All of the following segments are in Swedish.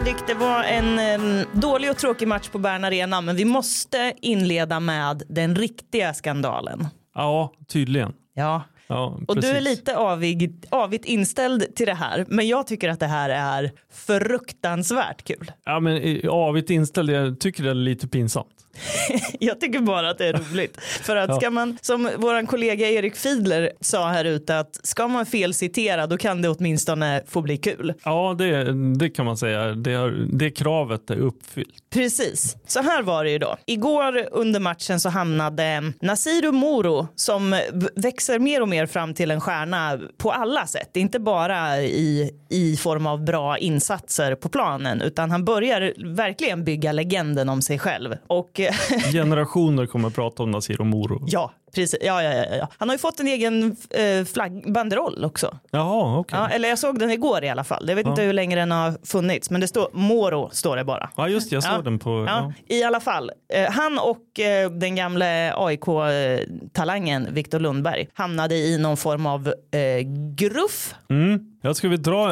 Fredrik, det var en em, dålig och tråkig match på Bern Arena men vi måste inleda med den riktiga skandalen. Ja, tydligen. Ja. Ja, Och du är lite avig, avigt inställd till det här men jag tycker att det här är fruktansvärt kul. Ja, men avigt inställd. Jag tycker det är lite pinsamt. Jag tycker bara att det är roligt. För att ska man, som vår kollega Erik Fiedler sa här ute, att ska man felcitera då kan det åtminstone få bli kul. Ja, det, det kan man säga. Det, det kravet är uppfyllt. Precis. Så här var det ju då. Igår under matchen så hamnade Nasiru Moro som växer mer och mer fram till en stjärna på alla sätt. Inte bara i, i form av bra insatser på planen utan han börjar verkligen bygga legenden om sig själv. Och Generationer kommer att prata om Nasir Moro. ja, precis. Ja, ja, ja, ja. Han har ju fått en egen eh, flagg, banderoll också. Jaha, okej. Ja, eller jag såg den igår i alla fall. Jag vet Ja. inte hur länge den har funnits men det står Moro står det bara. Ja, just det. Jag såg den på... I alla fall, eh, han och eh, den gamle AIK-talangen Viktor Lundberg hamnade i någon form av eh, gruff. Mm. Ja, ska vi dra...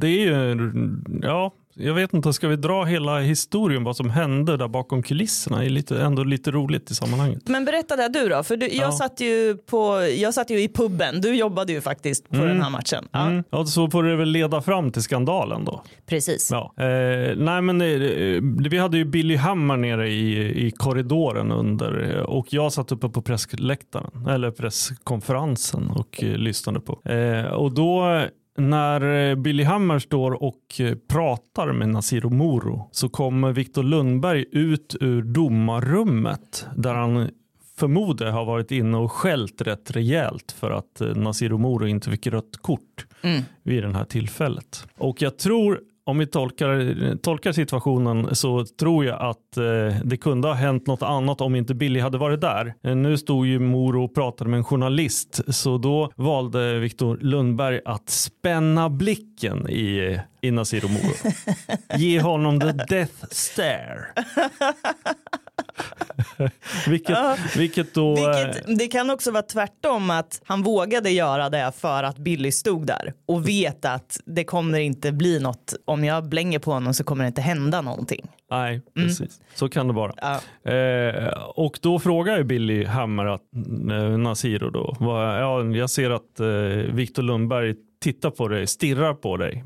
Det är ju... Ja, jag vet inte. Ska vi dra hela historien vad som hände där bakom kulisserna? Det är lite, ändå lite roligt i sammanhanget. Men berätta det du då, för du, jag, Ja. satt ju på, jag satt ju i puben. Du jobbade ju faktiskt på den här matchen. Ja, Mm. Ja, så får det väl leda fram till skandalen då. Precis. Ja. Eh, nej men eh, vi hade ju Billy Hammar nere i, i korridoren under eh, och jag satt uppe på pressläktaren eller presskonferensen och eh, lyssnade på. Eh, och då när eh, Billy Hammar står och eh, pratar med Nasiro Moro så kommer Viktor Lundberg ut ur domarrummet där han förmodar har varit inne och skällt rätt rejält för att eh, Nasiro Moro inte fick rött kort Mm. vid det här tillfället. Och jag tror, om vi tolkar, tolkar situationen så tror jag att eh, det kunde ha hänt något annat om inte Billy hade varit där. Eh, nu stod ju Moro och pratade med en journalist så då valde Viktor Lundberg att spänna blicken i, i Moro. Ge honom the death stare. vilket, vilket då... eh, Vilket, det kan också vara tvärtom att han vågade göra det för att Billy stod där och vet att det kommer inte bli något. Om jag blänger på honom så kommer det inte hända någonting. Nej, precis. Så kan det vara. Ja. Eh, och då frågar ju Billy Hammar att, eh, Nasiro då, vad, ja, jag ser att eh, Viktor Lundberg tittar på dig, stirrar på dig.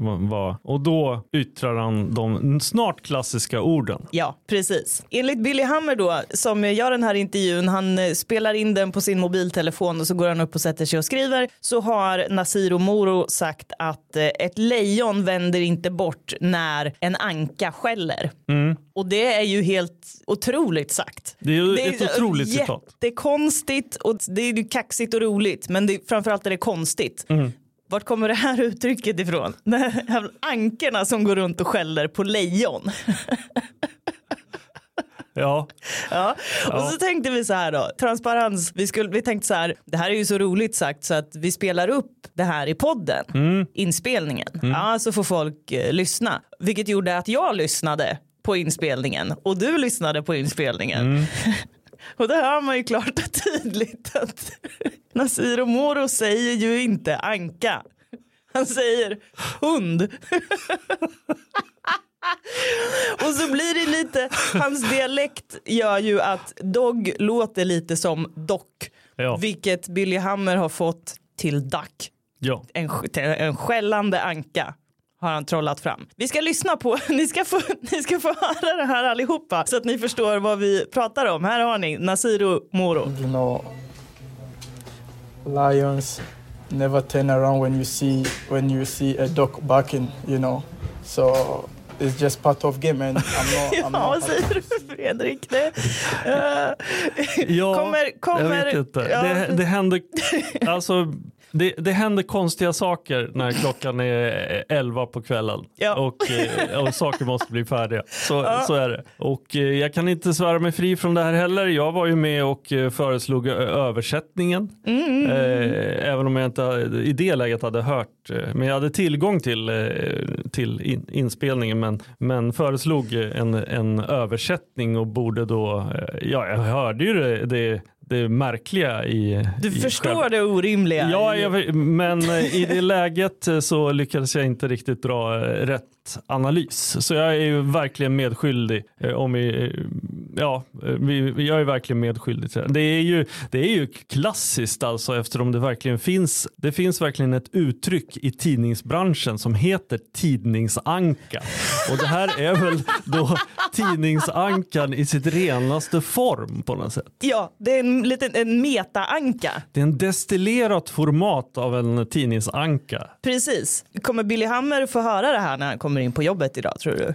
Och då yttrar han de snart klassiska orden. Ja, precis. Enligt Billy Hammer då, som gör den här intervjun, han eh, spelar in den på sin mobiltelefon och så går han upp och sätter sig och skriver, så har Nasiro Moro sagt att eh, ett lejon vänder inte bort när en anka skäller. Och det är ju helt otroligt sagt. Det är ju ett otroligt citat. Jättekonstigt och det är kaxigt och roligt, men det, framförallt är det konstigt. Mm. Vart kommer det här uttrycket ifrån? Ankorna som går runt och skäller på lejon. Ja, Ja. Och så tänkte vi så här då, transparens, vi, skulle, vi tänkte så här, det här är ju så roligt sagt så att vi spelar upp det här i podden, inspelningen. Ja, så får folk eh, lyssna. Vilket gjorde att jag lyssnade på inspelningen och du lyssnade på inspelningen. och då hör man ju klart och tydligt att Nasir Moro säger ju inte anka. Han säger hund. Och så blir det lite, hans dialekt gör ju att dog låter lite som dock. Ja. Vilket Billy Hammer har fått till duck. ja. En, en skällande anka har han trollat fram. Vi ska lyssna på, ni ska, få, ni ska få höra det här allihopa så att ni förstår vad vi pratar om. Här har ni Nasiru Moro. you know lions never turn around when you see when you see a dog barking you know so it's just part of game and I'm not. I'm Ja, not vad säger du Fredrik? Det, eh, Ja, kommer, kommer, jag vet inte. Ja, Det, det, händer, alltså, det, det händer konstiga saker när klockan är 11 på kvällen Ja. och, eh, och saker måste bli färdiga. Så, så är det. Och eh, jag kan inte svära mig fri från det här heller. Jag var ju med och eh, föreslog översättningen. Mm, Eh, även om jag inte i det läget hade hört. Men jag hade tillgång till, till in, inspelningen men, men föreslog en, en översättning och borde då, ja jag hörde ju det, det, det märkliga i du i förstår själva- det orimliga. Ja, jag, men eh, i det läget eh, så lyckades jag inte riktigt dra eh, rätt analys. Så jag är ju verkligen medskyldig. eh, Om vi, eh, ja, eh, vi, jag är verkligen medskyldig till det. Det är ju, det är ju klassiskt alltså eftersom det verkligen finns, det finns verkligen ett uttryck i tidningsbranschen som heter tidningsanka. Och det här är väl då tidningsankan i sitt renaste form på något sätt. ja, det är en liten en meta-anka. Det är en destillerat format av en tidningsanka. Precis. Kommer Billy Hammer få höra det här när han kommer in på jobbet idag tror du?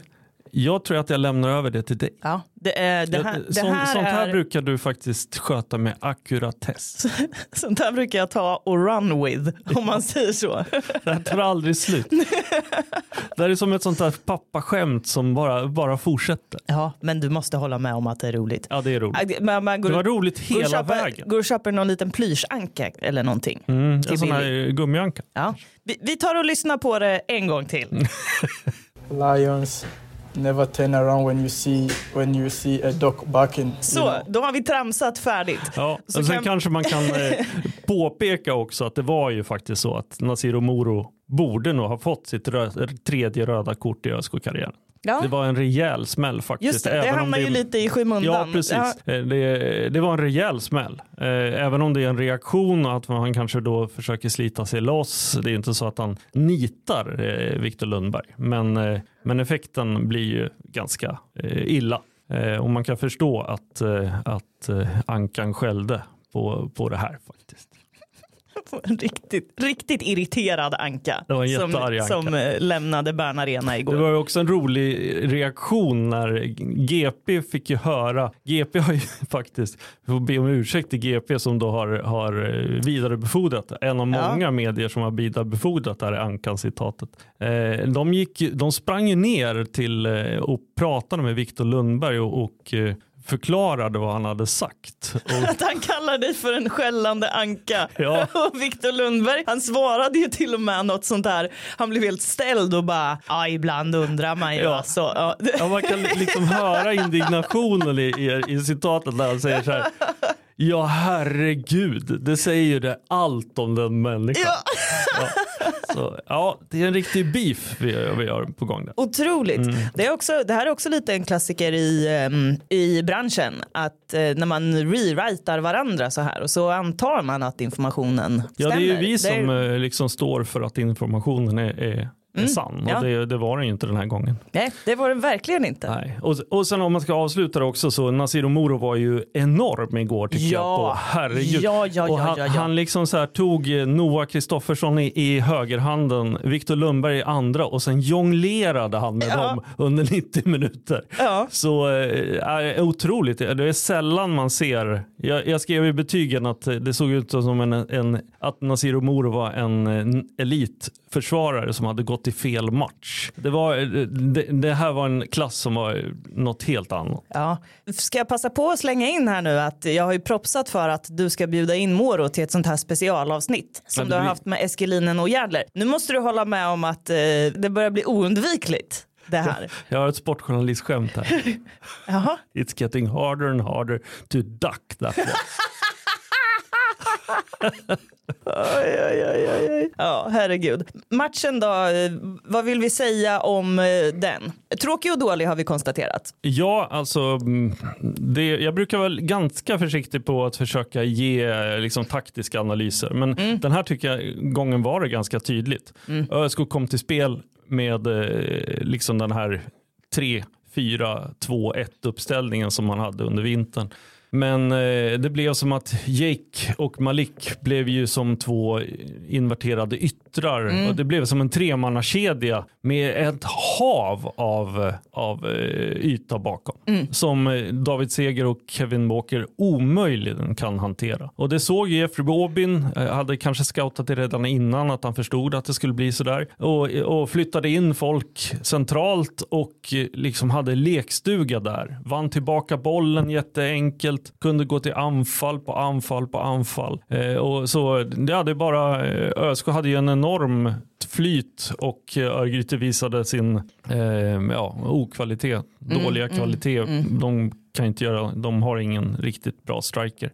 Jag tror att jag lämnar över det till dig. Ja. Det, är, det här, det sånt, här sånt här är, brukar du faktiskt sköta med ackuratess. sånt här brukar jag ta och run with om man säger så. Det här tar aldrig slut. Det här är som ett sånt där pappaskämt som bara, bara fortsätter. Ja, men du måste hålla med om att det är roligt. Ja, det är roligt. Man, man går, Det var roligt går hela köper, vägen. Går och köper någon liten plyschanka eller någonting. Mm, en sån här gummianka. Ja. Vi, vi tar och lyssnar på det en gång till. Lions never turn around when you see when you see a dog barking. you Så, know. då har vi tramsat färdigt. Ja, Så och sen kan- kanske man kan eh, påpeka också att det var ju faktiskt så att Nasir Moro borde nog ha fått sitt rö tredje röda kort i ÖSK-karriären. Ja. Det var en rejäl smäll faktiskt. Just det, det även hamnar ju lite i skymundan. Ja, precis. Eh, Det, det var en rejäl smäll. Eh, Även om det är en reaktion att man kanske då försöker slita sig loss. Det är inte så att han nitar eh, Viktor Lundberg. Men, men effekten blir ju ganska illa. Och man kan förstå att, att Ankan skällde på, på det här faktiskt. En riktigt, riktigt irriterad Anka. Som, Anka. som eh, lämnade Bern Arena igår. Det var också en rolig reaktion när GP fick ju höra. GP har ju faktiskt, vi får be om ursäkt till GP som då har, har eh, vidarebefordrat. En av Ja. många medier som har vidarebefordrat det här Ankan-citatet. Eh, de, gick, de sprang ju ner till och pratade med Viktor Lundberg och, och förklarade vad han hade sagt. Och, Att han kallar dig för en skällande anka. Ja. Och Viktor Lundberg, han svarade ju till och med något sånt där. Han blev helt ställd och bara, ja ibland undrar man ju. Ja. Alltså, ja. Ja, man kan liksom höra indignationen i, i, i citatet när han säger så här. Ja herregud, det säger ju det allt om den människan. Ja. Ja. Så, ja, det är en riktig beef vi, vi har på gång där. Otroligt. Mm. Det, är också, det här är också lite en klassiker i, ehm, i branschen. Att eh, när man rewritar varandra så här och så antar man att informationen Ja, stämmer. det är ju vi som är- eh, liksom står för att informationen är, är, är sann och ja. det, det var den ju inte den här gången. Nej, det var det verkligen inte. Nej. Och, och sen om man ska avsluta det också så Nasir Moro var ju enorm igår tycker Ja. jag. På, herregud. Ja, ja, och han, ja, ja. han liksom så här tog eh, Noah Kristoffersson i, i högerhanden, Viktor Lundberg i andra och sen jonglerade han med dem under 90 minuter. Så eh, är otroligt. Det är sällan man ser. Jag, jag skrev i betygen att eh, det såg ut som en, en att Nasir Moro var en, en elitförsvarare som hade gått i fel match. Det, var, det, det här var en klass som var något helt annat. Ja. Ska jag passa på att slänga in här nu att jag har ju propsat för att du ska bjuda in Moro till ett sånt här specialavsnitt som du har haft med Eskelinen och Järdler. Nu måste du hålla med om att eh, det börjar bli oundvikligt det här. Jag har ett sportjournalistskämt här. It's getting harder and harder to duck that. Oj, oj, oj, oj. Ja, herregud. Matchen då, eh, vad vill vi säga om eh, den? Tråkig och dålig har vi konstaterat. Ja, alltså mm, det, jag brukar vara ganska försiktig på att försöka ge eh, liksom, taktiska analyser. Men den här tycker jag gången var det ganska tydligt. ÖSK kom till spel med liksom den här 3, 4, 2, 1 uppställningen som man hade under vintern. Men eh, det blev som att Jake och Malik blev ju som två inverterade ytter yttrar. Mm. Och det blev som en tremannakedja med ett hav av, av eh, yta bakom. Mm. Som eh, David Seger och Kevin Walker omöjligen kan hantera. Och det såg Jeffrey Aubin, eh, hade kanske scoutat det redan innan att han förstod att det skulle bli sådär. Och, och flyttade in folk centralt och liksom hade lekstuga där. Vann tillbaka bollen jätteenkelt, kunde gå till anfall på anfall på anfall. Eh, och så, ja, det bara, ÖSK hade ju en enorm flyt och eh, Örgryte visade sin eh, ja, okvalitet, dåliga kvalitet. De kan inte göra, de har ingen riktigt bra striker.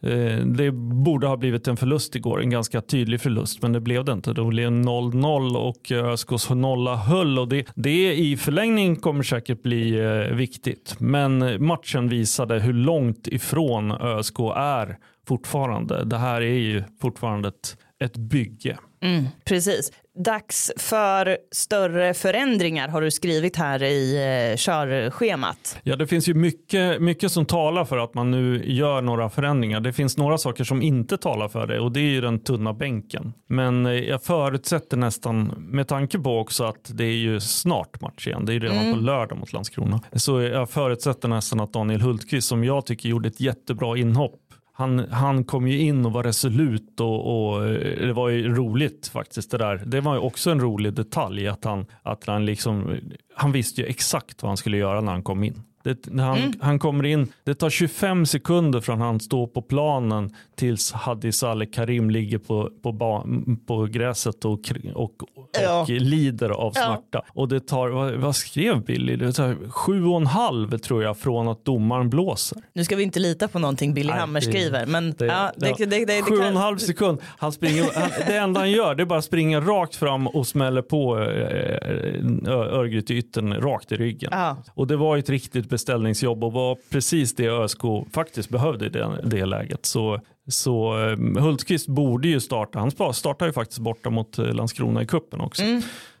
Eh, det borde ha blivit en förlust igår, en ganska tydlig förlust, men det blev det inte. Det blev 0-0 och ÖSKs nolla höll och det, det i förlängning kommer säkert bli eh, viktigt. Men matchen visade hur långt ifrån ÖSK är fortfarande. Det här är ju fortfarande ett, ett bygge. Mm, precis. Dags för större förändringar har du skrivit här i eh, körschemat. Ja, det finns ju mycket, mycket som talar för att man nu gör några förändringar. Det finns några saker som inte talar för det och det är ju den tunna bänken. Men eh, jag förutsätter nästan, med tanke på också att det är ju snart match igen, det är ju redan på lördag mot Landskrona, så jag förutsätter nästan att Daniel Hultqvist, som jag tycker gjorde ett jättebra inhopp, han, han kom ju in och var resolut och, och eh, det var ju roligt faktiskt det där. Det var ju också en rolig detalj att han, att han liksom, eh, han visste ju exakt vad han skulle göra när han kom in. Det, när han, han kommer in, det tar 25 sekunder från han står på planen tills Hadi Saleh Karim ligger på, på, ba, på gräset och, och, och, Ja. lider av smärta. Och det tar, vad, vad skrev Billy? Det tar sju och en halv tror jag från att domaren blåser. Nu ska vi inte lita på någonting Billy Nej, Hammer skriver, men Det, ja, det, ja. det, det, det, Sju och en halv sekund. Han springer, han, det enda han gör det är bara springa rakt fram och smäller på äh, Örgryte yttern rakt i ryggen. Ja. Och det var ett riktigt beställningsjobb och var precis det ÖSK faktiskt behövde i det, det läget. Så, så eh, Hultqvist borde ju starta. Han startar ju faktiskt borta mot eh, Landskrona i kuppen också.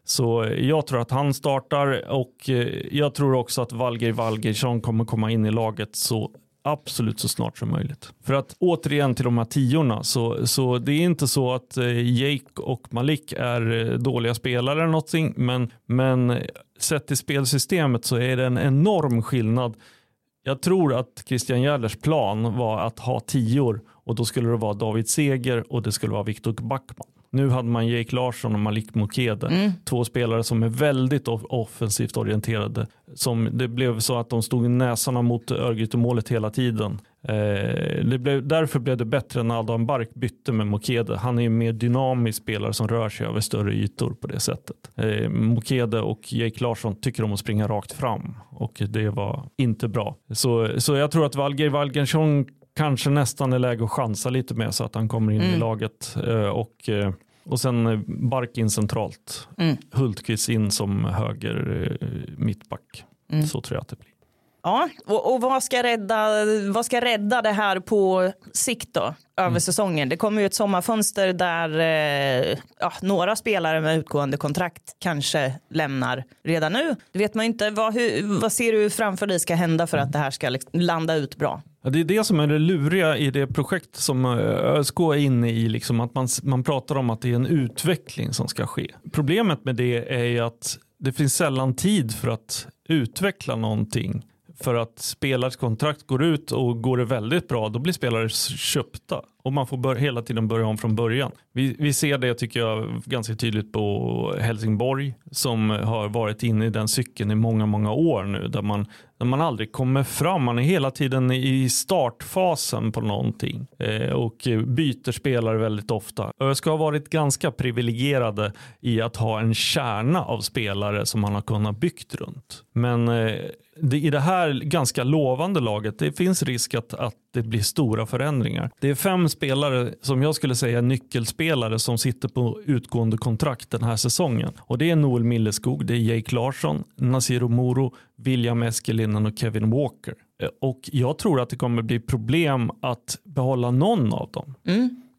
Så eh, jag tror att han startar och jag tror också att Valgeir Valgeirsson kommer komma in i laget så absolut så snart som möjligt. För att återigen till de här tiorna så, så det är inte så att Jake och Malik är dåliga spelare eller någonting men, men sett till spelsystemet så är det en enorm skillnad. Jag tror att Christian Järlers plan var att ha tior och då skulle det vara David Seger och det skulle vara Viktor Backman. Nu hade man Jake Larsson och Malik Mokede. Två spelare som är väldigt off- offensivt orienterade. Som det blev så att de stod näsarna mot Örgryte-målet hela tiden. Eh, det blev, därför blev det bättre när Adam Bark bytte med Mokede. Han är en mer dynamisk spelare som rör sig över större ytor på det sättet. Eh, Mokede och Jake Larsson tycker om att springa rakt fram och det var inte bra. Så, så jag tror att Valgeir Valgensson kanske nästan är läge att chansa lite med så att han kommer in i laget eh, och eh, och sen eh, Bark in centralt. Mm. Hultqvist in som höger mittback. Mm. Så tror jag att det blir. Ja, och, och vad, ska rädda, vad ska rädda det här på sikt då, över Mm. säsongen? Det kommer ju ett sommarfönster där eh, ja, några spelare med utgående kontrakt kanske lämnar redan nu. Det vet man ju inte. Vad, hur, vad ser du framför dig ska hända för att det här ska liksom landa ut bra? Ja, det är det som är det luriga i det projekt som eh, ÖSK är inne i. Liksom att man, man pratar om att det är en utveckling som ska ske. Problemet med det är ju att det finns sällan tid för att utveckla någonting. För att spelares kontrakt går ut och går det väldigt bra då blir spelare köpta. Och man får bör, hela tiden börja om från början. Vi, vi ser det tycker jag ganska tydligt på Helsingborg som har varit inne i den cykeln i många, många år nu. Där man, där man aldrig kommer fram. Man är hela tiden i startfasen på någonting. Eh, och byter spelare väldigt ofta. ÖSK har varit ganska privilegierade i att ha en kärna av spelare som man har kunnat byggt runt. Men eh, det, i det här ganska lovande laget, det finns risk att, att det blir stora förändringar. Det är fem spelare som jag skulle säga nyckelspelare som sitter på utgående kontrakt den här säsongen. Och det är Noel Milleskog, det är Jake Larsson, Nasiro Moro, William Eskelinen och Kevin Walker. Och jag tror att det kommer bli problem att behålla någon av dem.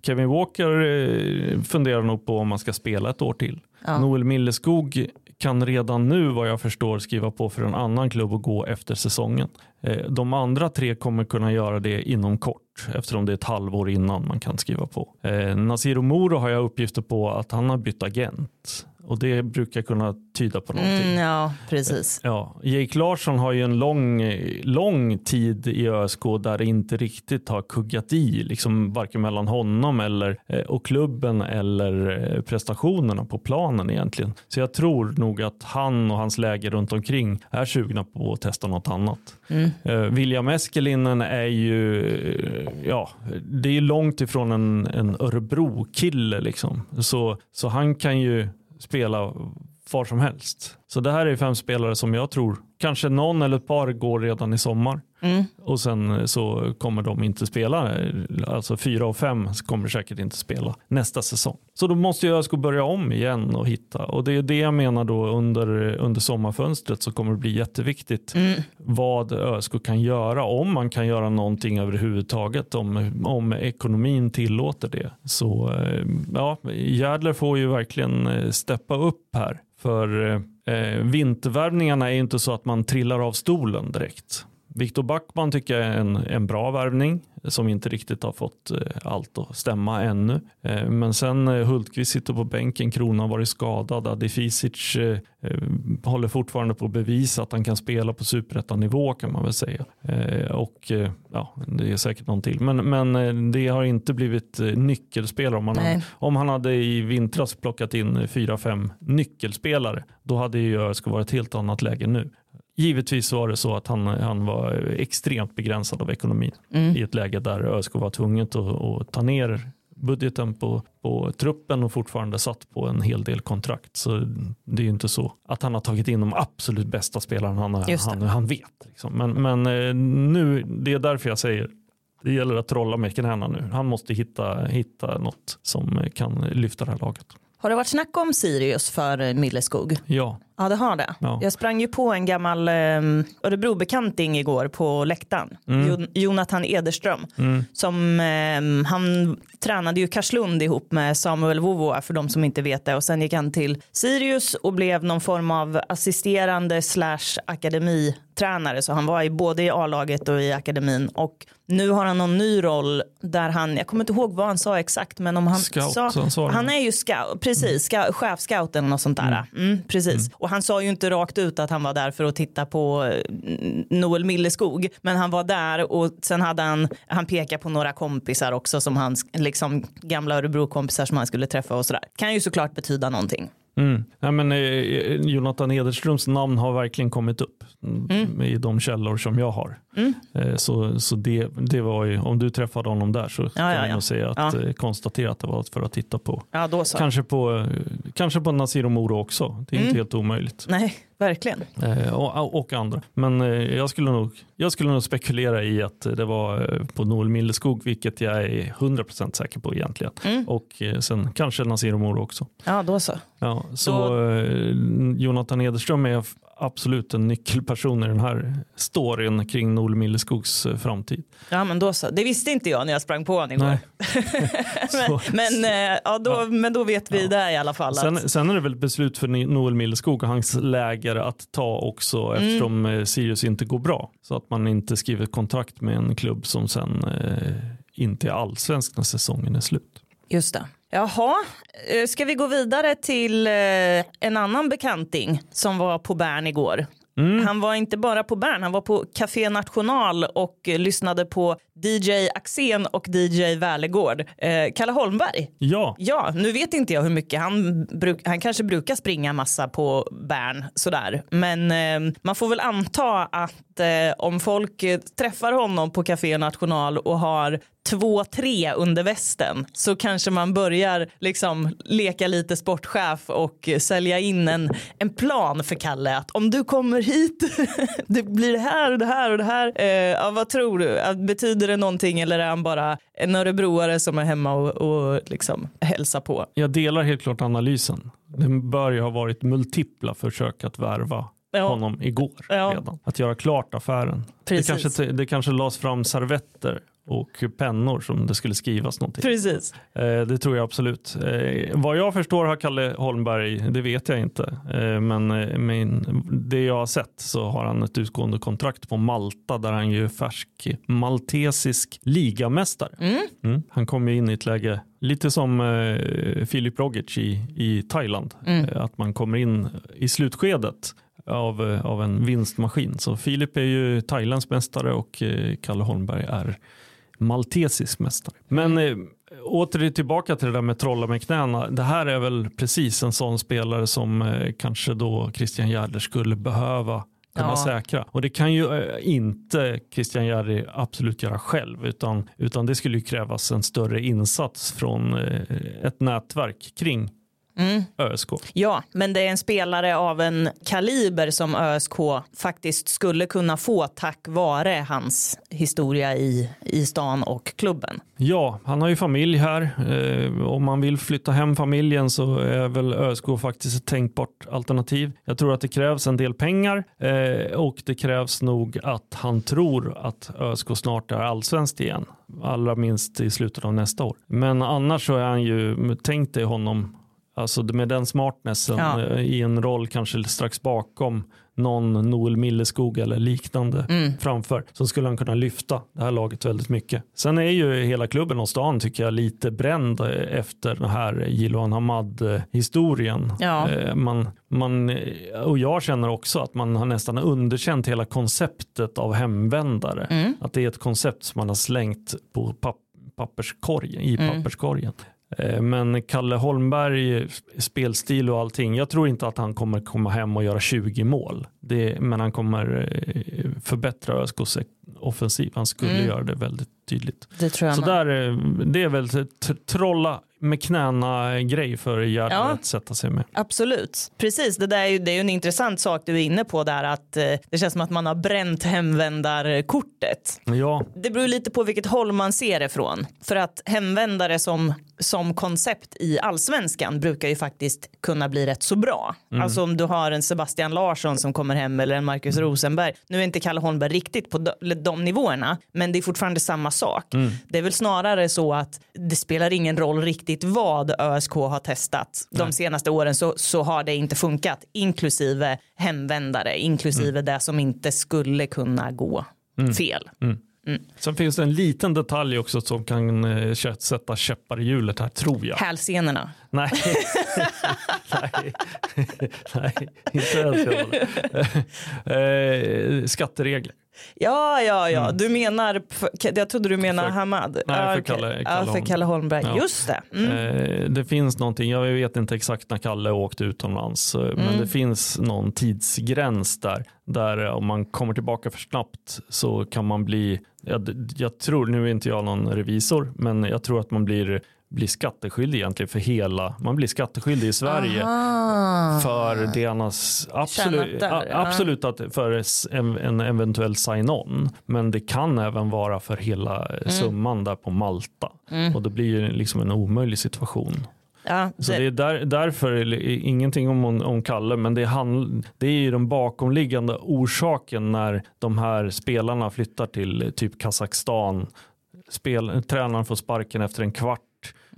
Kevin Walker eh, funderar nog på om man ska spela ett år till. Ja. Noel Milleskog kan redan nu vad jag förstår skriva på för en annan klubb och gå efter säsongen. Eh, de andra tre kommer kunna göra det inom kort eftersom det är ett halvår innan man kan skriva på. Eh, Nasir Moro har jag uppgifter på att han har bytt agent och det brukar kunna tyda på någonting. Mm, ja, precis. Ja, Jake Larsson har ju en lång, lång tid i ÖSK där det inte riktigt har kuggat i, liksom varken mellan honom eller, eh, och klubben eller eh, prestationerna på planen egentligen. Så jag tror nog att han och hans läge runt omkring är sugna på att testa något annat. Mm. William Eskelinen är ju, ja, det är långt ifrån en, en Örebro-kille liksom. Så, så han kan ju spela var som helst. Så det här är fem spelare som jag tror kanske någon eller ett par går redan i sommar. Mm. Och sen så kommer de inte spela, alltså fyra och fem kommer säkert inte spela nästa säsong. Så då måste jag ska börja om igen och hitta. Och det är det jag menar då under, under sommarfönstret så kommer det bli jätteviktigt Mm. vad ÖSK kan göra, om man kan göra någonting överhuvudtaget, om, om ekonomin tillåter det. Så eh, ja, Jädler får ju verkligen eh, steppa upp här. För eh, vintervärvningarna är inte så att man trillar av stolen direkt. Viktor Backman tycker jag är en, en bra värvning som inte riktigt har fått eh, allt att stämma ännu. Eh, men sen eh, Hultqvist sitter på bänken, Krona har varit skadad, Adifisic håller fortfarande på att bevisa att han kan spela på superettanivå kan man väl säga. Och ja, det är säkert någon till. Men, men det har inte blivit nyckelspelare. Om, man hade, om han hade i vintras plockat in fyra, fem nyckelspelare, då hade ju ÖSK varit ett helt annat läge nu. Givetvis var det så att han, han var extremt begränsad av ekonomin Mm. i ett läge där ÖSK var tvunget att, att ta ner budgeten på, på truppen och fortfarande satt på en hel del kontrakt. Så det är ju inte så att han har tagit in de absolut bästa spelarna han, han, han vet. Liksom. Men, men eh, nu, det är därför jag säger det gäller att trolla med knäna nu. Han måste hitta, hitta något som kan lyfta det här laget. Har det varit snack om Sirius för eh, Milleskog? Ja, Ja det har det. Ja. Jag sprang ju på en gammal eh, Örebrobekanting igår på läktaren. Jo- Jonathan Ederström. Som, eh, han tränade ju Karlslund ihop med Samuel Vovoa för de som inte vet det. Och sen gick han till Sirius och blev någon form av assisterande slash akademitränare. Så han var i, både i A-laget och i akademin. Och nu har han någon ny roll där han, jag kommer inte ihåg vad han sa exakt men om han Scout, sa, han är ju scout, precis, ska, chefscout eller något sånt där. Mm, precis. Och han sa ju inte rakt ut att han var där för att titta på eh, Noel Milleskog. Men han var där och sen hade han, han pekat på några kompisar också som hans liksom gamla Örebro-kompisar som han skulle träffa och sådär. Kan ju såklart betyda någonting. Mm. Nej, men, eh, Jonathan Ederströms namn har verkligen kommit upp mm. i de källor som jag har. Mm. Eh, så så det, det var ju, om du träffade honom där så kan ja, jag ja. nog säga att, Ja. eh, konstatera att det var för att titta på. Ja. Kanske på, kanske på Nasir Moro också. Det är Mm. inte helt omöjligt. Nej, verkligen. Eh, och, och andra. Men jag, skulle nog, jag skulle nog spekulera i att det var på Noel Milleskog, vilket jag är 100% säker på egentligen. Mm. Och sen kanske Nasir Moro också. Ja då så. Ja, så Då- Jonathan Ederström är absolut en nyckelperson i den här storyn kring Noel Milleskogs eh, framtid. Ja men då så. Det visste inte jag när jag sprang på honom igår. Men, men, eh, ja, då, Ja. men då vet vi Ja. det i alla fall. att- Sen, sen är det väl ett beslut för Noel Milleskog och hans läger att ta också Mm. eftersom eh, Sirius inte går bra. Så att man inte skriver kontrakt med en klubb som sen eh, inte är allsvensk när säsongen är slut. Just det. Jaha, eh, ska vi gå vidare till eh, en annan bekanting som var på Bern igår. Han var inte bara på Bern, han var på Café National och eh, lyssnade på DJ Axén och DJ Välegård. Eh, Kalle Holmberg. Ja, Ja, nu vet inte jag hur mycket han, bruk, han kanske brukar springa massa på Bern sådär. Men eh, man får väl anta att eh, om folk eh, träffar honom på Café National och har två, tre under västen så kanske man börjar liksom leka lite sportchef och sälja in en, en plan för Kalle att om du kommer hit, det blir det här och det här och det här. Eh, ja, vad tror du? Betyder det någonting eller är han bara en örebroare som är hemma och, och liksom hälsar på? jag delar helt klart analysen. Det bör ju ha varit multipla försök att värva Ja. honom igår Ja. redan. Att göra klart affären. Det Precis. kanske, det kanske lades fram servetter och pennor som det skulle skrivas någonting. Precis. Eh, det tror jag absolut. Eh, vad jag förstår har Kalle Holmberg, det vet jag inte, eh, men, men det jag har sett så har han ett utgående kontrakt på Malta där han ju är färsk maltesisk ligamästare. Mm. Mm. Han kom ju in i ett läge lite som eh, Filip Rogic i, i Thailand, Mm. att man kommer in i slutskedet av, av en vinstmaskin. Så Filip är ju Thailands mästare och Kalle Holmberg är maltesisk mästare. Men eh, åter tillbaka till det där med trolla med knäna. Det här är väl precis en sån spelare som eh, kanske då Christian Gärder skulle behöva kunna Ja. säkra. Och det kan ju eh, inte Christian Gärder absolut göra själv utan, utan det skulle ju krävas en större insats från eh, ett nätverk kring Mm. ÖSK. Ja, men det är en spelare av en kaliber som ÖSK faktiskt skulle kunna få tack vare hans historia i, i stan och klubben. Ja, han har ju familj här. Eh, om man vill flytta hem familjen så är väl ÖSK faktiskt ett tänkbart alternativ. Jag tror att det krävs en del pengar eh, och det krävs nog att han tror att ÖSK snart är allsvenskt igen. Allra minst i slutet av nästa år. Men annars så är han ju, tänk dig honom Alltså med den smartnessen Ja. eh, i en roll kanske strax bakom någon Noel Milleskog eller liknande Mm. framför så skulle han kunna lyfta det här laget väldigt mycket. Sen är ju hela klubben och stan tycker jag lite bränd eh, efter den här Jiloan Hamad historien. Ja. Eh, Man, man, och jag känner också att man har nästan underkänt hela konceptet av hemvändare. Mm. Att det är ett koncept som man har slängt på papp, papperskorgen, i Mm. papperskorgen. Eh, Men Kalle Holmberg, spelstil och allting. Jag tror inte att han kommer komma hem och göra 20 mål. Det, men han kommer eh, förbättra ÖSKs offensiv. Han skulle Mm. göra det väldigt tydligt. Det tror jag Så med. där, eh, det är väl trolla med knäna grej för Gärde Ja. att sätta sig med. Absolut, precis. Det, där är ju, det är ju en intressant sak du är inne på där att eh, det känns som att man har bränt hemvändarkortet. Ja, Det beror lite på vilket håll man ser det från. För att hemvändare som, som koncept i allsvenskan brukar ju faktiskt kunna bli rätt så bra. Alltså om du har en Sebastian Larsson som kommer hem eller en Marcus Rosenberg. Nu är inte Kalle Holmberg riktigt på de, de nivåerna men det är fortfarande samma sak. Det är väl snarare så att det spelar ingen roll riktigt vad ÖSK har testat. De senaste åren så, så har det inte funkat inklusive hemvändare, inklusive det som inte skulle kunna gå fel. sen finns det en liten detalj också som kan eh, sätta käppar i hjulet här tror jag. Hälsenorna. Nej, nej, nej inte jag. eh, Skatteregler. Ja, ja, ja. Du menar, jag trodde du menade Mm. För- Hamad. Nej, Ja, för. Kalle- Kalle för Holm- Kalle Holmberg. Ja. Just det. Mm. Eh, det finns någonting, jag vet inte exakt när Kalle åkte utomlands, eh, men Mm. det finns någon tidsgräns där, där eh, om man kommer tillbaka för snabbt så kan man bli, jag, jag tror, nu är inte jag någon revisor, men jag tror att man blir, blir skatteskyldig egentligen för hela, man blir skatteskyldig i Sverige Ah. för det han har s- absolut, där, ja. absolut att för en, en eventuell sign-on men det kan även vara för hela Mm. summan där på Malta och det blir ju liksom en omöjlig situation. Ja, Så det, det är där, därför är det ingenting om, om Kalle men det, handl, det är ju den bakomliggande orsaken när de här spelarna flyttar till typ Kazakstan. Spel, tränaren får sparken efter en kvart.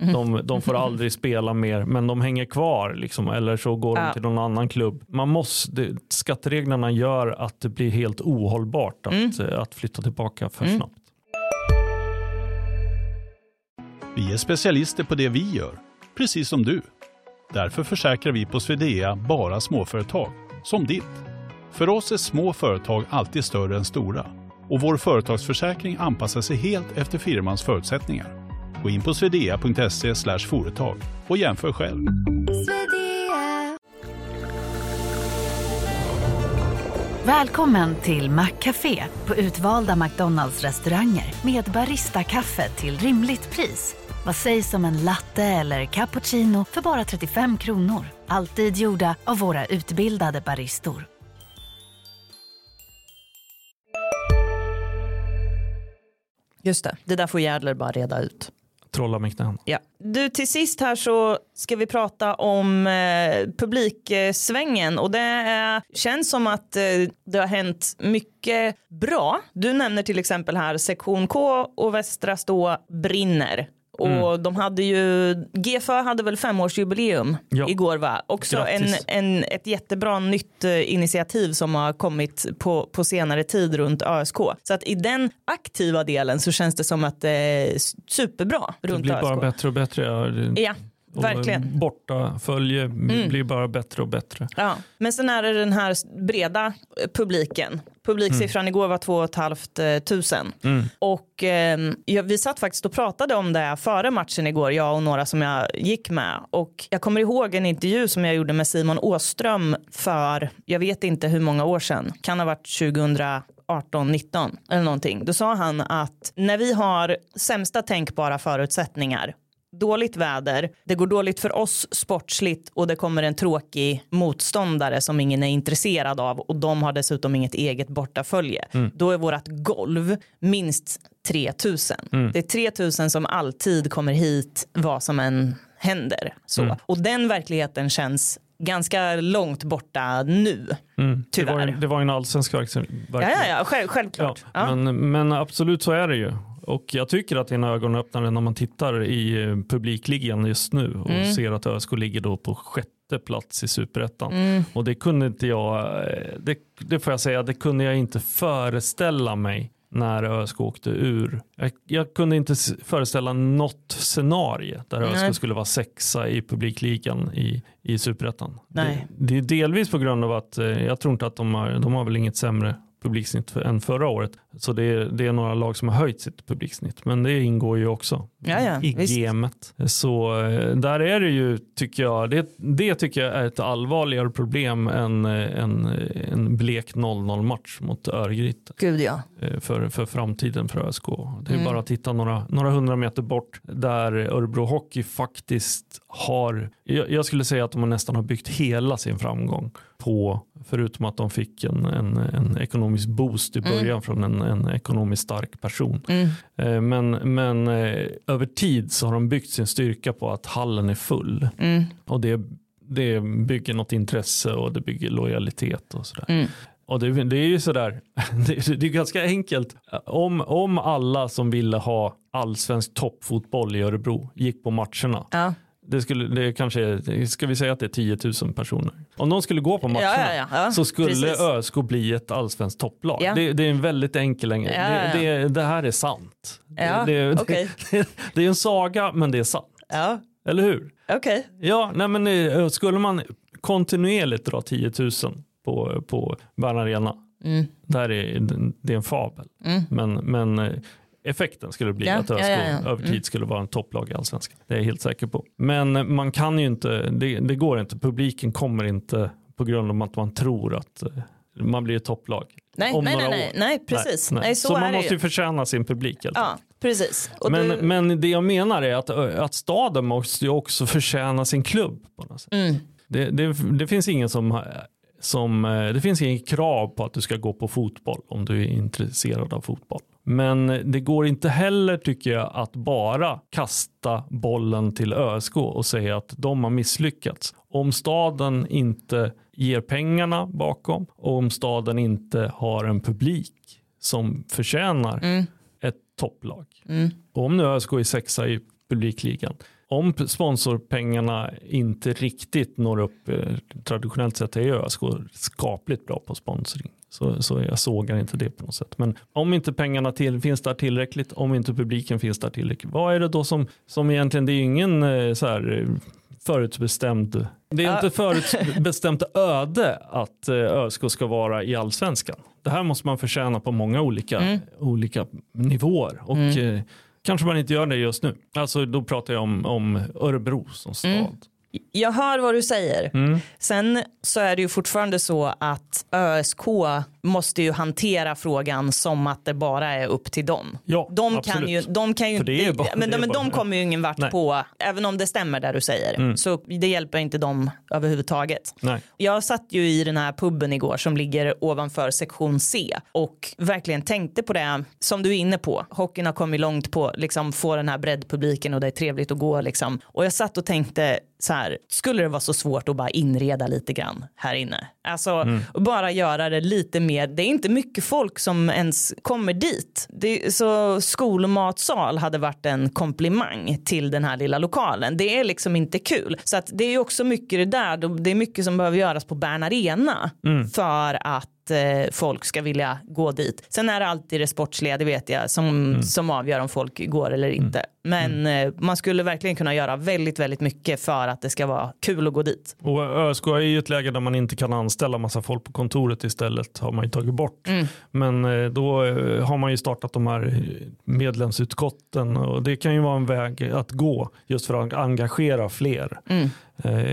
Mm. De, de får aldrig spela mer men de hänger kvar liksom, eller så går Ja. de till någon annan klubb. Man måste, skattereglerna gör att det blir helt ohållbart att, Mm. eh, att flytta tillbaka för snabbt. Vi är specialister på det vi gör, precis som du. Därför försäkrar vi på Swedea bara småföretag, som ditt. För oss är små företag alltid större än stora och vår företagsförsäkring anpassar sig helt efter firmans förutsättningar. Gå in på swedea.se företag och jämför själv. Välkommen till Maccafé på utvalda McDonalds restauranger med Baristakaffe till rimligt pris. Vad sägs om en latte eller cappuccino för bara 35 kronor? Alltid gjorda av våra utbildade baristor. just det. Det där får Järdler bara reda ut trolla med knäna. Ja. Du, till sist här så ska vi prata om eh, publiksvängen och det eh, känns som att eh, det har hänt mycket bra. Du nämner till exempel här sektion K och Västra Stå brinner. Och Mm. de hade ju, GFÖ hade väl femårsjubileum Ja. igår va? Också en, en, ett jättebra nytt eh, initiativ som har kommit på, på senare tid runt ÖSK. Så att i den aktiva delen så känns det som att det är s- superbra Det runt blir bara ÖSK. bättre och bättre. Ja, det- verkligen. Borta följe Mm. blir bara bättre och bättre. Ja. Men sen är det den här breda eh, publiken. Publiksiffran igår var 2 500 tusen. Mm. Och eh, ja, vi satt faktiskt och pratade om det före matchen igår, jag och några som jag gick med. Och jag kommer ihåg en intervju som jag gjorde med Simon Åström för, jag vet inte hur många år sedan, kan ha varit 2018, 19 eller någonting. Då sa han att när vi har sämsta tänkbara förutsättningar dåligt väder, det går dåligt för oss sportsligt och det kommer en tråkig motståndare som ingen är intresserad av och de har dessutom inget eget bortafölje. Då är vårt golv minst 3000. Det är 3000 som alltid kommer hit vad som än händer. Så. Och den verkligheten känns ganska långt borta nu. Mm. Det, var, Tyvärr. ju- det var ju en allsvensk verksamhet. Ja, ja, ja själv, Ja, självklart. Ja. Men, men absolut så är det ju. Och jag tycker att det är en ögonöppnare när man tittar i eh, publikligan just nu och Mm. ser att ÖSK ligger då på sjätte plats i superettan. Mm. Och det kunde inte jag, eh, det, det får jag säga, det kunde jag inte föreställa mig när ÖSK åkte ur. Jag, jag kunde inte föreställa något scenario där ÖSK skulle vara sexa i publikligan i, i superettan. Det, det är delvis på grund av att eh, jag tror inte att de har, de har väl inget sämre publiksnitt än förra året. Så det är, det är några lag som har höjt sitt publiksnitt. Men det ingår ju också Ja, ja, i visst. gamet. Så eh, där är det ju, tycker jag, det, det tycker jag är ett allvarligare problem än eh, en, en blek 0-0 match mot Örgryte Gud ja. eh, för, för framtiden för ÖSK. Det är Mm. bara att titta några, några hundra meter bort där Örebro Hockey faktiskt har, jag, jag skulle säga att de nästan har byggt hela sin framgång på, förutom att de fick en, en, en ekonomisk boost i början från en, en ekonomiskt stark person. Mm. Eh, Men, men eh, över tid så har de byggt sin styrka på att hallen är full. Mm. Och det, det bygger något intresse och det bygger lojalitet och sådär. Mm. Och det, det är ju sådär, det, det är ganska enkelt. Om, om alla som ville ha allsvensk toppfotboll i Örebro gick på matcherna. Ja. Det skulle, det kanske är, ska vi säga att det är 10 000 personer. Om de skulle gå på matcherna Ja, ja, ja. Så skulle precis. ÖSK bli ett allsvenskt topplag. Det, det är en väldigt enkel, ja. Det, det, det här är sant. Det, okej. det, är en saga men det är sant. Eller hur? okej. Ja, nej men eh, skulle man kontinuerligt dra 10 000 på, på Bern Arena, Mm. där är, det är en fabel. Mm. Men, men eh, effekten skulle bli Ja, att ÖSK ja, ja, över tid Mm. skulle vara en topplag i allsvenskan. Det är jag helt säker på. Men man kan ju inte, det, det går inte, publiken kommer inte på grund av att man tror att eh, man blir ett topplag. Nej, om nej, några nej, nej, år. nej, precis. Nej, så, så är man måste ju. ju förtjäna sin publik. Helt Ja, precis. Och men, du, men det jag menar är att, att staden måste ju också förtjäna sin klubb. På något sätt. mm, Det, det, det finns ingen som, som eh, det finns ingen krav på att du ska gå på fotboll om du är intresserad av fotboll. Men det går inte heller tycker jag att bara kasta bollen till ÖSK och säga att de har misslyckats. Om staden inte ger pengarna bakom och om staden inte har en publik som förtjänar mm, ett topplag. mm. Och om nu ÖSK är sexa i publikligan. Om sponsorpengarna inte riktigt når upp, eh, traditionellt sett är ÖSK skapligt bra på sponsring. Så, så jag sågar inte det på något sätt. Men om inte pengarna till, finns där tillräckligt, om inte publiken finns där tillräckligt, vad är det då som, som egentligen, det är ju ingen eh, så här eh, förutbestämd, det är inte förutbestämt öde att ÖSK ska vara i allsvenskan. Det här måste man förtjäna på många olika, Mm. olika nivåer. Och eh, kanske man inte gör det just nu. Alltså då pratar jag om, om Örebro som stad. Mm. Jag hör vad du säger. Mm. Sen så är det ju fortfarande så att ÖSK måste ju hantera frågan som att det bara är upp till dem. Ja, de, absolut. kan ju, de kan ju bara- men, de, men de kommer ju ingen vart Nej. på, även om det stämmer där du säger, så det hjälper inte dem överhuvudtaget. Nej. Jag satt ju i den här puben igår som ligger ovanför sektion C och verkligen tänkte på det som du är inne på. Hockeyn har kommit långt på liksom få den här breddpubliken och det är trevligt att gå liksom. Och jag satt och tänkte så här, skulle det vara så svårt att bara inreda lite grann här inne? Alltså och bara göra det lite mer, det är inte mycket folk som ens kommer dit. Det, så skolmatsal hade varit en komplimang till den här lilla lokalen. Det är liksom inte kul. Så att det är också mycket det där, det är mycket som behöver göras på Bern Arena för att eh, folk ska vilja gå dit. Sen är det alltid det sportsliga, det vet jag, som, som avgör om folk går eller inte. Men eh, man skulle verkligen kunna göra väldigt, väldigt mycket för att det ska vara kul att gå dit. Och ÖSK är ju ett läge där man inte kan anställa massa folk på kontoret istället har man ju tagit bort. Men eh, då eh, har man ju startat de här medlemsutskotten och det kan ju vara en väg att gå just för att engagera fler. Eh,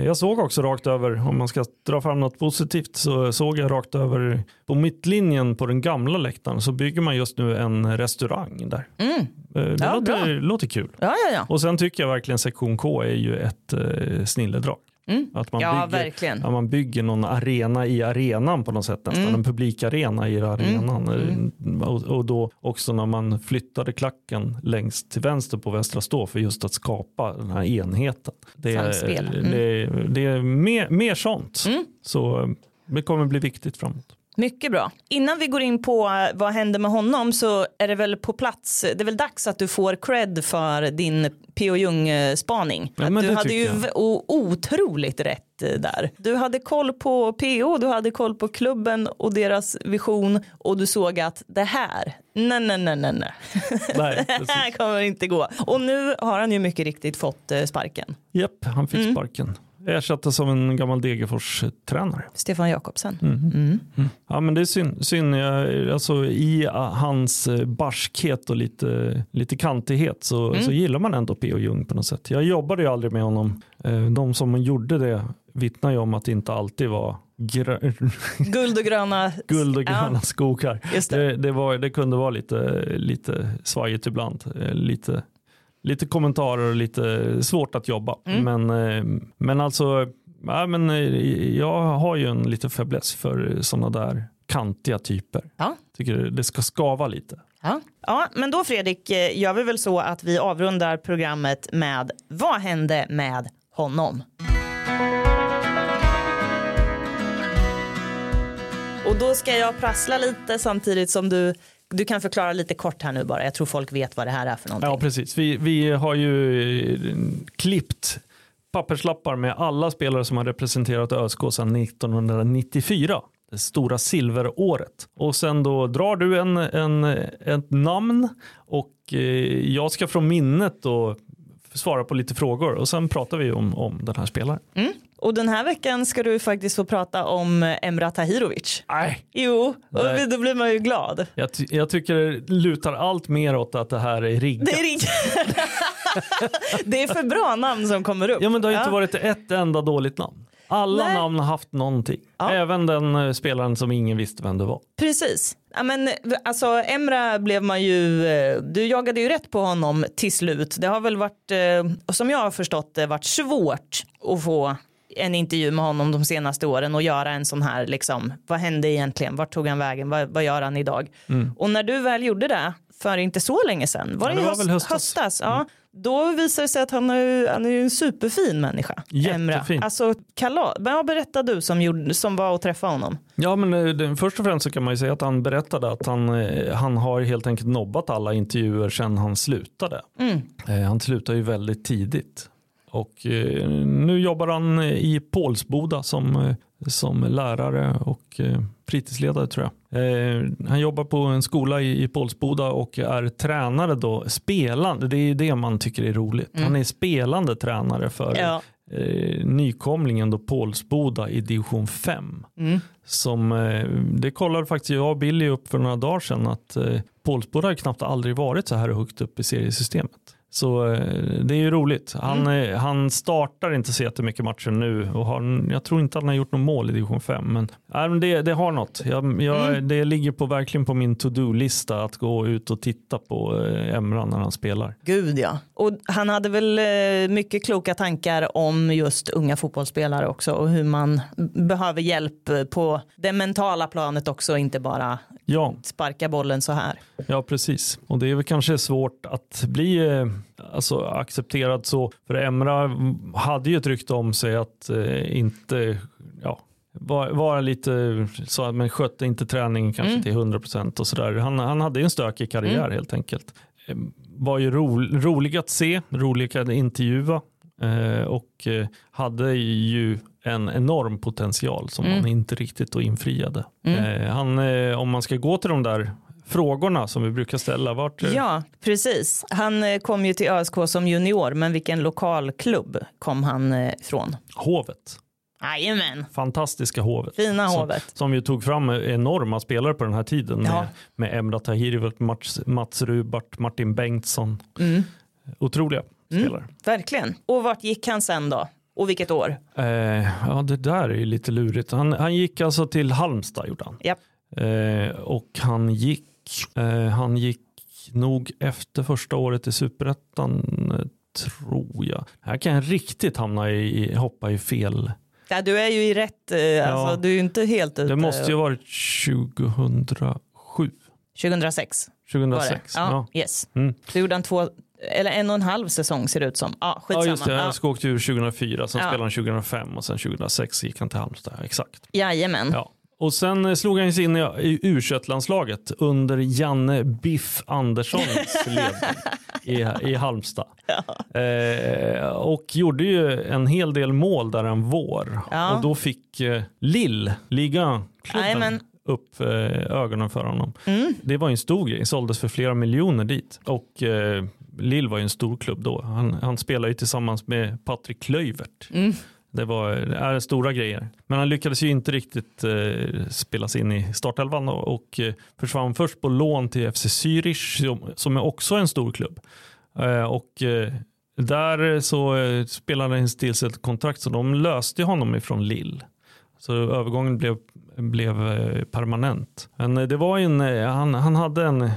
Jag såg också rakt över, om man ska dra fram något positivt, så såg jag rakt över på mittlinjen på den gamla läktaren så bygger man just nu en restaurang där. Eh, Det Mm. Ja, låter, låter kul. Ja, ja, ja. Och sen tycker jag verkligen sektion K är ju ett eh, snilledrag. Att man, Ja, bygger, verkligen. man bygger någon arena i arenan på något sätt, nästan Mm. en publikarena i arenan. Eh, Och, och då också när man flyttade klacken längst till vänster på Västra Stå för just att skapa den här enheten. Det, är- Samspel. Mm. det, det är mer, mer sånt. Så eh, det kommer bli viktigt framåt. Mycket bra. Innan vi går in på vad händer med honom så är det väl på plats, det är väl dags att du får cred för din P.O. Jung-spaning. Ja, du hade ju jag. otroligt rätt där. Du hade koll på P.O., du hade koll på klubben och deras vision och du såg att det här, nej, nej, nej, nej, nej. Nej, det här kommer inte gå. Och nu har han ju mycket riktigt fått eh, sparken. Japp, han fick Mm. Ersattes av en gammal Degerfors-tränare. Stefan Jakobsen. Mm. Ja men det är synd. synd. Alltså, I ah, hans eh, barskhet och lite, lite kantighet så, så gillar man ändå P.O. Jung på något sätt. Jag jobbade ju aldrig med honom. Eh, De som gjorde det vittnar ju om att det inte alltid var Guld och gröna. guld och gröna Ja, skogar. det. Det, det, var, det kunde vara lite, lite svajigt ibland. Eh, Lite, lite kommentarer och lite svårt att jobba. Mm. Men, eh, men alltså, ja, men, eh, jag har ju en lite fäbless för sådana där kantiga typer. Ja. Tycker det ska skava lite. Ja. ja, men då Fredrik eh, gör vi väl så att vi avrundar programmet med vad hände med honom? Och då ska jag prassla lite samtidigt som du, du kan förklara lite kort här nu bara. Jag tror folk vet vad det här är för någonting. Ja, precis. Vi, vi har ju eh, klippt papperslappar med alla spelare som har representerat ÖSK sedan 1994. Det stora silveråret. Och sen då drar du en, en, ett namn och eh, jag ska från minnet då svara på lite frågor och sen pratar vi om, om den här spelaren. Och den här veckan ska du faktiskt få prata om Emra Tahirovic. Nej. Jo, och Nej. då blir man ju glad. Jag, ty- jag tycker det lutar allt mer åt att det här är riggat. Det är, rig- det är för bra namn som kommer upp. Ja men det har ju inte Ja. varit ett enda dåligt namn. Alla Nej. namn har haft någonting. Ja. Även den eh, spelaren som ingen visste vem det var. Precis. Ja, men, alltså, Emra blev man ju, eh, du jagade ju rätt på honom till slut. Det har väl varit, eh, som jag har förstått det, varit svårt att få en intervju med honom de senaste åren och göra en sån här, liksom, vad hände egentligen, vart tog han vägen, vad, vad gör han idag? Och när du väl gjorde det, för inte så länge sedan, var Ja, det, det var väl höstas. höstas ja, då visade det sig att han är, han är en superfin människa. Emra. Jättefin. Alltså, kalla, vad berättade du som, gjorde, som var och träffade honom? Ja men eh, det, först och främst så kan man ju säga att han berättade att han, eh, han har helt enkelt nobbat alla intervjuer sedan han slutade. Mm. Eh, Han slutade ju väldigt tidigt. Och nu jobbar han i Pålsboda som, som lärare och fritidsledare tror jag. Eh, Han jobbar på en skola i, i Pålsboda och är tränare då, spelande, det är det man tycker är roligt. Han är spelande tränare för Ja. eh, nykomlingen då Pålsboda i division 5. Mm. Som, eh, det kollade faktiskt jag och Billy upp för några dagar sedan att eh, Pålsboda har knappt aldrig varit så här högt upp i seriesystemet. Så eh, det är ju roligt. Han, Mm. eh, han startar inte så jättemycket matcher nu och har, jag tror inte att han har gjort något mål i division 5. Men, men det, det har något. Jag, jag, Mm. Det ligger på, verkligen på min to-do-lista att gå ut och titta på eh, Emra när han spelar. Gud ja. Och han hade väl mycket kloka tankar om just unga fotbollsspelare också och hur man behöver hjälp på det mentala planet också, inte bara Ja, sparka bollen så här. ja, precis. Och det är väl kanske svårt att bli alltså, accepterad så. För Emra hade ju ett rykte om sig att eh, inte ja, vara var lite så att man skötte inte träningen kanske Mm. till 100% och sådär. Han, han hade ju en stökig karriär Mm. helt enkelt. Eh, Var ju ro, rolig att se, rolig att intervjua eh, och eh, hade ju en enorm potential som Mm. han inte riktigt då infriade. Mm. Eh, han, eh, om man ska gå till de där frågorna som vi brukar ställa, vart eh, Ja, precis. Han eh, kom ju till ÖSK som junior, men vilken lokalklubb kom han eh, från? Hovet, Jajamän, fantastiska Hovet. fina Som- Hovet. Som ju tog fram enorma spelare på den här tiden Ja. med, med Emra Tahiri, Mats, Mats Rubart, Martin Bengtsson. Mm. Otroliga Mm. spelare. Verkligen. Och vart gick han sen då? Och vilket år? Eh, ja, det där är ju lite lurigt. Han, han gick alltså till Halmstad gjorde han. Japp. Eh, och han gick, han gick nog efter första året i Superettan eh, tror jag. Här kan jag riktigt hamna i, hoppa i fel. Ja, du är ju i rätt, eh, alltså, du är ju inte helt ute. Det måste ju ha varit 2007. 2006 var det. 2006. Ja, Yes. Mm. Så gjorde han två, eller en och en halv säsong ser det ut som. Ja, Ja skitsamma. just det, Ja, jag ska åkte ur 2004, sen Ja. spelade han 2005 och sen 2006 gick han till Halmstad. Ja, Exakt. Jajamän. Ja. Och sen eh, slog han sig in i, u landslaget under Janne Biff Anderssons ledning i, i Halmstad. Eh, och gjorde ju en hel del mål där en vår. Ja. Och då fick eh, Lill, Jajamän. upp eh, ögonen för honom. Mm. Det var en stor grej, såldes för flera miljoner dit. Och eh, Lill var ju en stor klubb då. Han, han spelade ju tillsammans med Patrik Klöivert. Mm. Det var är stora grejer. Men han lyckades ju inte riktigt eh, spelas in i startelvan och, och eh, försvann först på lån till FC Zürich som, som är också en stor klubb. Eh, och eh, där eh, så eh, spelade han tills ett kontrakt så de löste honom ifrån Lill. Så övergången blev, blev eh, permanent. Men eh, det var ju en, han, han hade en,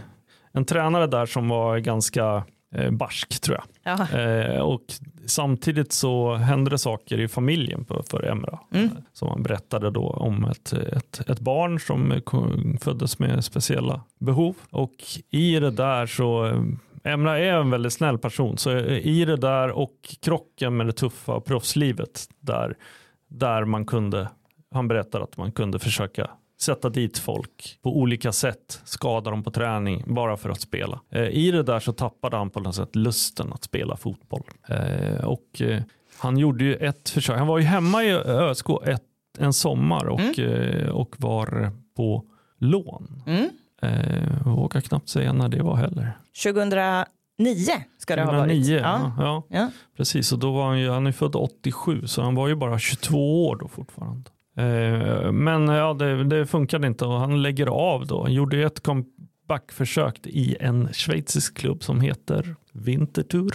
en tränare där som var ganska eh, barsk tror jag. Ja. Eh, och samtidigt så hände det saker i familjen för, för Emra. Mm. Som han berättade då om ett, ett, ett barn som föddes med speciella behov. Och i det där så Emra är en väldigt snäll person. Så i det där och krocken med det tuffa proffslivet där, där man kunde, han berättar att man kunde försöka sätta dit folk på olika sätt, skada dem på träning bara för att spela. Eh, I det där så tappade han på något sätt lusten att spela fotboll. Eh, och eh, han gjorde ju ett försök, han var ju hemma i ÖSK ett, en sommar och, eh, och var på lån. Mm. Eh, jag vågar knappt säga när det var heller. 2009 ska det ha varit. 2009, Ja. ja. ja. Ja. Precis, och då var han ju, han är född 87 så han var ju bara 22 år då fortfarande. Eh, men ja, det, det funkade inte och han lägger av då. Han gjorde ett comebackförsök i en schweizisk klubb som heter Winterthur.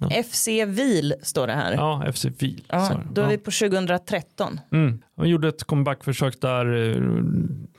Eller. FC Wil står det här. Ja, Ja, FC sa jag. då är Ja. vi på 2013. Mm. Han gjorde ett comebackförsök där, eh,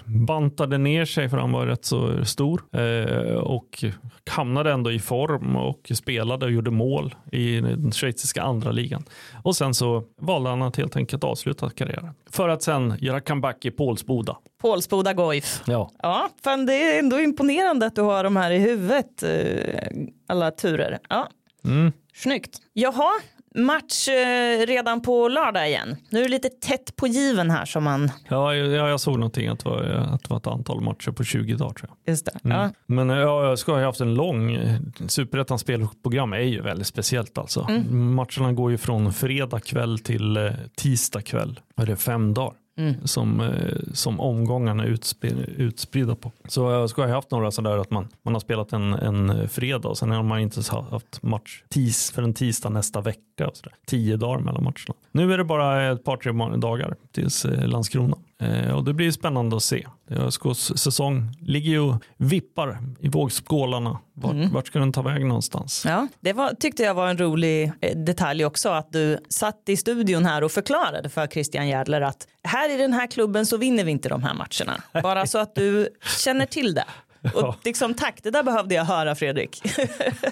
bantade ner sig för han var rätt så stor eh, och hamnade ändå i form och spelade och gjorde mål i den schweiziska andra ligan. Och sen så valde han att helt enkelt avsluta karriären för att sen göra comeback i Pålsboda. Pålsboda Goif. Ja. Ja, fan det är ändå imponerande att du har de här i huvudet. eh, Alla turer. Ja, Mm. snyggt. Jaha, match eh, redan på lördag igen. Nu är det lite tätt på given här som man... Ja, jag, jag såg någonting att det, var, att det var ett antal matcher på 20 dagar tror jag. Just det. Mm. Ja. Men eh, ja, jag ska ha haft en lång, eh, Superettans spelprogram är ju väldigt speciellt alltså. Mm. Matcherna går ju från fredag kväll till eh, tisdag kväll. Och det är fem dagar. Mm. Som, eh, som omgångarna är utspridda, utspridda på. Så eh, jag skulle ha haft några sådär att man, man har spelat en, en fredag och sen har man inte haft match tis, för en tisdag nästa vecka. Och sådär. Tio dagar mellan matcherna. Nu är det bara ett par tre dagar tills eh, Landskrona. Eh, och det blir spännande att se. ÖSKs säsong ligger ju och vippar i vågskålarna. Vart, mm. vart ska den ta vägen någonstans? Ja, det var, tyckte jag var en rolig eh, detalj också att du satt i studion här och förklarade för Christian Järdler att här i den här klubben så vinner vi inte de här matcherna. Bara så att du känner till det. Och liksom, tack, det där behövde jag höra Fredrik.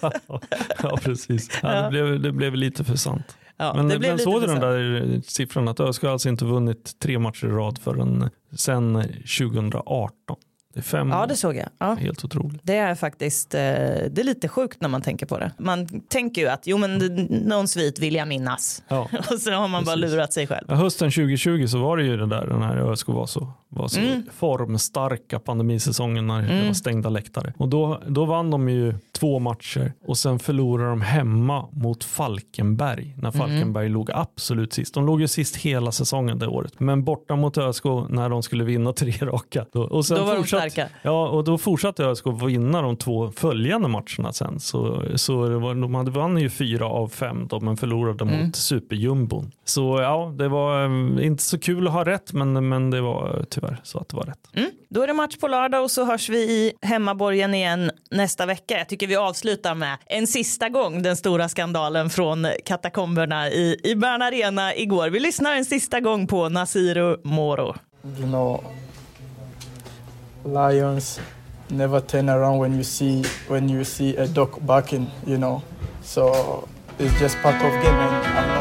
ja, precis. Ja, det, blev, det blev lite för sant. Ja, men men såg du den där siffran att ÖSK alltså inte vunnit tre matcher i rad förrän sen 2018? Det är fem ja, det såg jag. Ja. Helt otroligt. Det är faktiskt eh, det är lite sjukt när man tänker på det. Man tänker ju att jo, men någon svit vill jag minnas. Ja. och så har man Precis. bara lurat sig själv. Ja, hösten 2020 så var det ju det där den här ÖSK var så, var så mm. formstarka pandemisäsongen när mm. det var stängda läktare. Och då, då vann de ju två matcher och sen förlorade de hemma mot Falkenberg när mm. Falkenberg mm. låg absolut sist. De låg ju sist hela säsongen det året. Men borta mot ÖSK när de skulle vinna tre raka. Då, och sen då de starka. Ja, och då fortsatte ÖSK vinna de två följande matcherna sen. Så, så det var, de hade vann ju fyra av fem då, men förlorade mm. mot superjumbon. Så ja, det var um, inte så kul att ha rätt, men, men det var tyvärr så att det var rätt. Mm. Då är det match på lördag och så hörs vi i hemmaborgen igen nästa vecka. Jag tycker vi avslutar med en sista gång den stora skandalen från katakomberna i, i Bern Arena igår. Vi lyssnar en sista gång på Nasiru Moro. Know, lions never turn around when you see when you see a dog barking, you know. So it's just part of game